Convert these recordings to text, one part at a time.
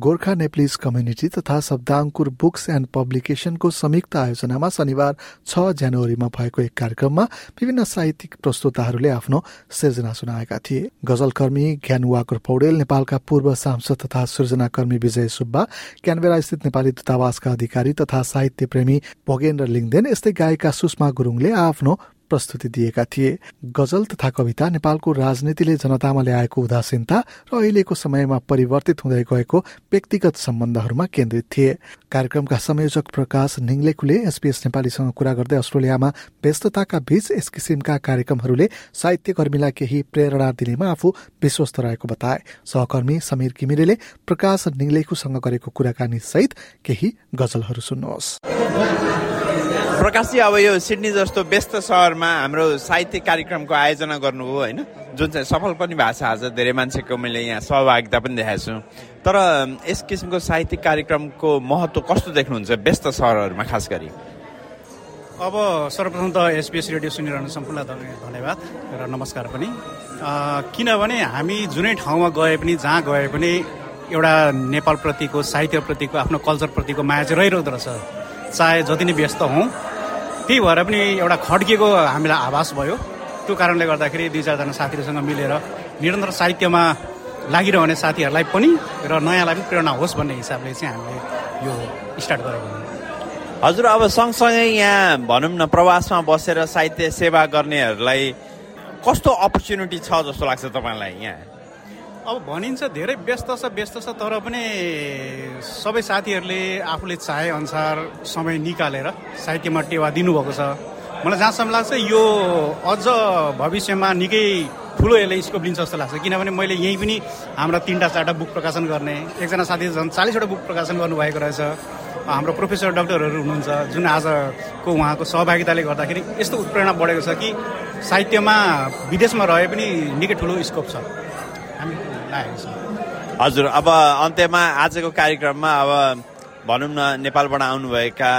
Gorkha Nepalese community तथा शब्दाङ्कुर books and पब्लिकेशनको संयुक्त आयोजनामा शनिबार छ जनवरीमा भएको एक कार्यक्रममा विभिन्न साहित्यिक प्रस्तुताहरूले आफ्नो सिर्जना सुनाएका थिए। गजलकर्मी ज्ञानुवाकर पौडेल नेपालका पूर्व सांसद तथा सृजनाकर्मी विजय सुब्बा क्यानबेरा स्थित नेपाली दूतावासका अधिकारी तथा साहित्य प्रेमी भोगेन्द्र लिङदेन यस्तै गायिका सुषमा गुरुङले आफ्नो प्रस्तुति दिएका थिए। गजल तथा कविता नेपालको राजनीतिले जनतामा ल्याएको उदासीनता र अहिलेको समयमा परिवर्तित हुँदै गएको व्यक्तिगत सम्बन्धहरूमा केन्द्रित थिए। कार्यक्रमका संयोजक प्रकाश निङलेकुले एसपीएस नेपालीसँग कुरा गर्दै अस्ट्रेलियामा व्यस्तताका बीच यस किसिमका कार्यक्रमहरूले साहित्यकर्मीलाई केही प्रेरणा दिनेमा आफू विश्वस्त रहेको बताए। सहकर्मी समीर किमिरेले प्रकाश निङलेकुसँग गरेको कुराकानी सहित केही गजलहरू सुन्नुहोस्। प्रकाशजी अब यो सिडनी जस्तो व्यस्त सहरमा हाम्रो साहित्य कार्यक्रमको आयोजना गर्नुभयो होइन? जुन चाहिँ सफल पनि भएको छ आज धेरै मान्छेको मैले यहाँ सहभागिता पनि देखाएको छु। तर यस किसिमको साहित्यिक कार्यक्रमको महत्त्व कस्तो देख्नुहुन्छ व्यस्त सहरहरूमा खास गरी? अब सर्वप्रथम त एसपिएस रेडियो सुनिरहनु सम्पूर्ण धन्यवाद र नमस्कार पनि। किनभने हामी जुनै ठाउँमा गए पनि जहाँ गए पनि एउटा नेपालप्रतिको साहित्यप्रतिको आफ्नो कल्चरप्रतिको माया चाहिँ रहिरहँदो रहेछ। चाहे जति नै व्यस्त हौँ त्यही भएर पनि एउटा खड्किएको हामीलाई आभास भयो। त्यो कारणले गर्दाखेरि दुई चारजना साथीहरूसँग मिलेर निरन्तर साहित्यमा लागिरहने साथीहरूलाई पनि र नयाँलाई पनि प्रेरणा होस् भन्ने हिसाबले चाहिँ हामीले यो स्टार्ट गरेको हजुर अब सँगसँगै यहाँ भनौँ न प्रवासमा बसेर साहित्य सेवा गर्नेहरूलाई कस्तो अपर्च्युनिटी छ जस्तो लाग्छ तपाईँलाई यहाँ? अब भनिन्छ धेरै व्यस्त छ व्यस्त छ तर पनि सबै साथीहरूले आफूले चाहे अनुसार समय निकालेर साहित्यमा टेवा दिनुभएको छ। मलाई जहाँसम्म लाग्छ यो अझ भविष्यमा निकै ठुलो यसले स्कोप लिन्छ जस्तो लाग्छ। किनभने मैले यहीँ पनि हाम्रा तिनवटा चारवटा बुक प्रकाशन गर्ने एकजना साथी झन् चालिसवटा बुक प्रकाशन गर्नुभएको रहेछ। हाम्रो प्रोफेसर डक्टरहरू हुनुहुन्छ जुन आजको उहाँको सहभागिताले गर्दाखेरि यस्तो उत्प्रेरणा बढेको छ कि साहित्यमा विदेशमा रहे पनि निकै ठुलो स्कोप छ। हामी हजुर अब अन्त्यमा आजको कार्यक्रममा अब भनौँ न नेपालबाट आउनुभएका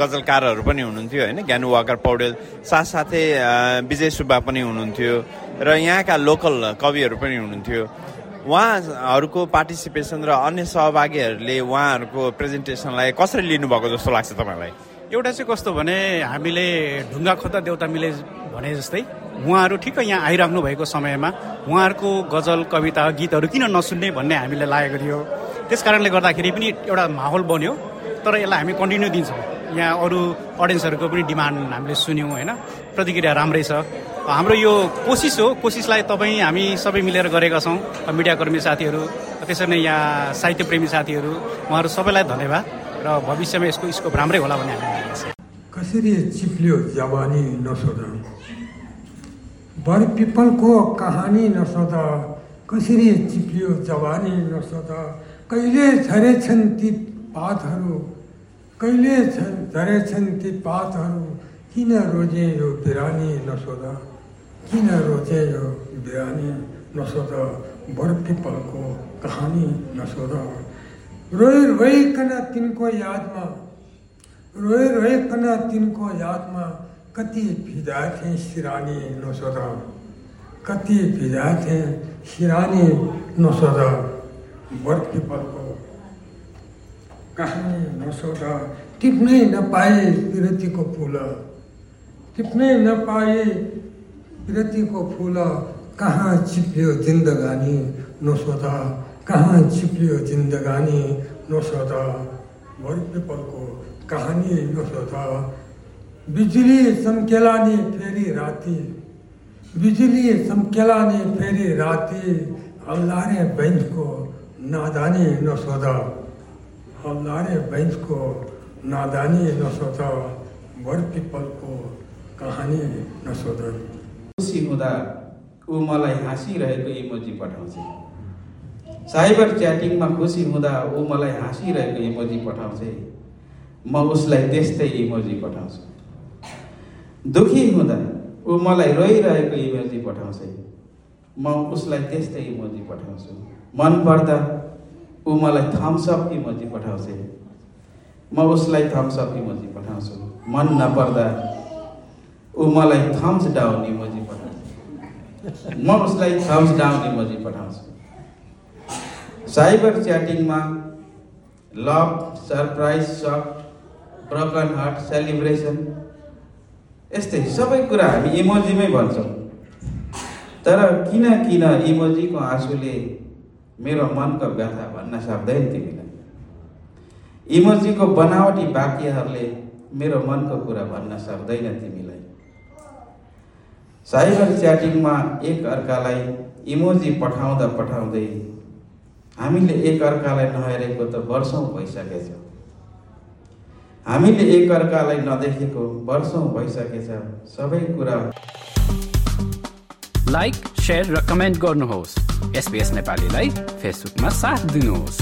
गजलकारहरू पनि हुनुहुन्थ्यो होइन? ज्ञानु वाकर पौडेल साथसाथै विजय सुब्बा पनि हुनुहुन्थ्यो र यहाँका लोकल कविहरू पनि हुनुहुन्थ्यो। उहाँहरूको पार्टिसिपेसन र अन्य सहभागीहरूले उहाँहरूको प्रेजेन्टेसनलाई कसरी लिनुभएको जस्तो लाग्छ तपाईँलाई? एउटा चाहिँ कस्तो भने हामीले ढुङ्गा खोज्दा देउता मिले भने जस्तै उहाँहरू ठिक्क यहाँ आइराख्नु भएको समयमा उहाँहरूको गजल कविता गीतहरू किन नसुन्ने भन्ने हामीले लागेको थियो। त्यस कारणले गर्दाखेरि पनि एउटा माहौल बन्यो तर यसलाई हामी कन्टिन्यू दिन्छौँ। यहाँ अरू अडियन्सहरूको पनि डिमान्ड हामीले सुन्यौँ होइन? प्रतिक्रिया राम्रै छ। हाम्रो यो कोसिस हो कोसिसलाई तपाईँ हामी सबै मिलेर गरेका छौँ। मिडियाकर्मी साथीहरू त्यसरी नै यहाँ साहित्यप्रेमी साथीहरू उहाँहरू सबैलाई धन्यवाद र भविष्यमा यसको स्कोप राम्रै होला भन्ने हामी कसरी चिप्लियो जवानी नसोध बर पिपलको कहानी नसोध कसरी चिप्लियो जवानी नसोध कहिले झरेछन् ती पातहरू कहिले झरेछन् ती पातहरू किन रोज़े यो बिरानी नसोध किन रोज़े यो बिरानी नसोध पिपलको कहानी नसोध रोइ रोइकन तिनको यादमा रोइ रोइकन तिनको यादमा कति भिजाए सिरानी नसोध कति भिजाए सिरानी नसोध वर पिपलको कहानी नसोध टिप्नै नपाए विरतीको फुल। टिप्नै नपाए विरतीको फुल। कहाँ चिप्लियो जिन्दगानी नसोध कहाँ छिप्लियो जिन्दगानी नसोध भर पिपलको कहानी नसोध बिजुली चम्केला नि फेरि राति। बिजुली चम्केला नि फेरि राति। हल्लारे बेन्चको नादानी नसोध। हल्लारे बेन्चको नादानी नसोध। भर पिपलको कहानी नसोध। खुसी हुँदा ऊ मलाई हाँसिरहेको इमोजी पठाउँछ। साइबर च्याटिङमा खुसी हुँदा ऊ मलाई हाँसिरहेको इमोजी पठाउँछ। म उसलाई त्यस्तै इमोजी पठाउँछु। दुखी हुँदा ऊ मलाई रोइरहेको इमोजी पठाउँछ। म उसलाई त्यस्तै इमोजी पठाउँछु। मन पर्दा ऊ मलाई थम्सअप इमोजी पठाउँछ। म उसलाई थम्स अप इमोजी पठाउँछु। मन नपर्दा ऊ मलाई थम्स डाउन इमोजी पठाउँछ। म उसलाई थम्स डाउन इमोजी पठाउँछु। Cyber च्याटिङमा love surprise shock broken heart celebration यस्तै सबै कुरा हामी इमोजीमै भन्छौँ। तर किन किन इमोजीको आँसुले मेरो मनको व्यथा भन्न सक्दैन तिमीलाई? इमोजीको बनावटी वाक्यहरूले मेरो मनको कुरा भन्न सक्दैन तिमीलाई। साइबर च्याटिङमा एक अर्कालाई इमोजी पठाउँदा पठाउँदै हामीले एक अर्कालाई नहेरेको त वर्षौँ भइसकेछ। हामीले एक अर्कालाई नदेखेको वर्षौँ भइसकेछ सबै कुरा लाइक सेयर र कमेन्ट गर्नुहोस्। एसपिएस नेपालीलाई फेसबुकमा साथ दिनुहोस्।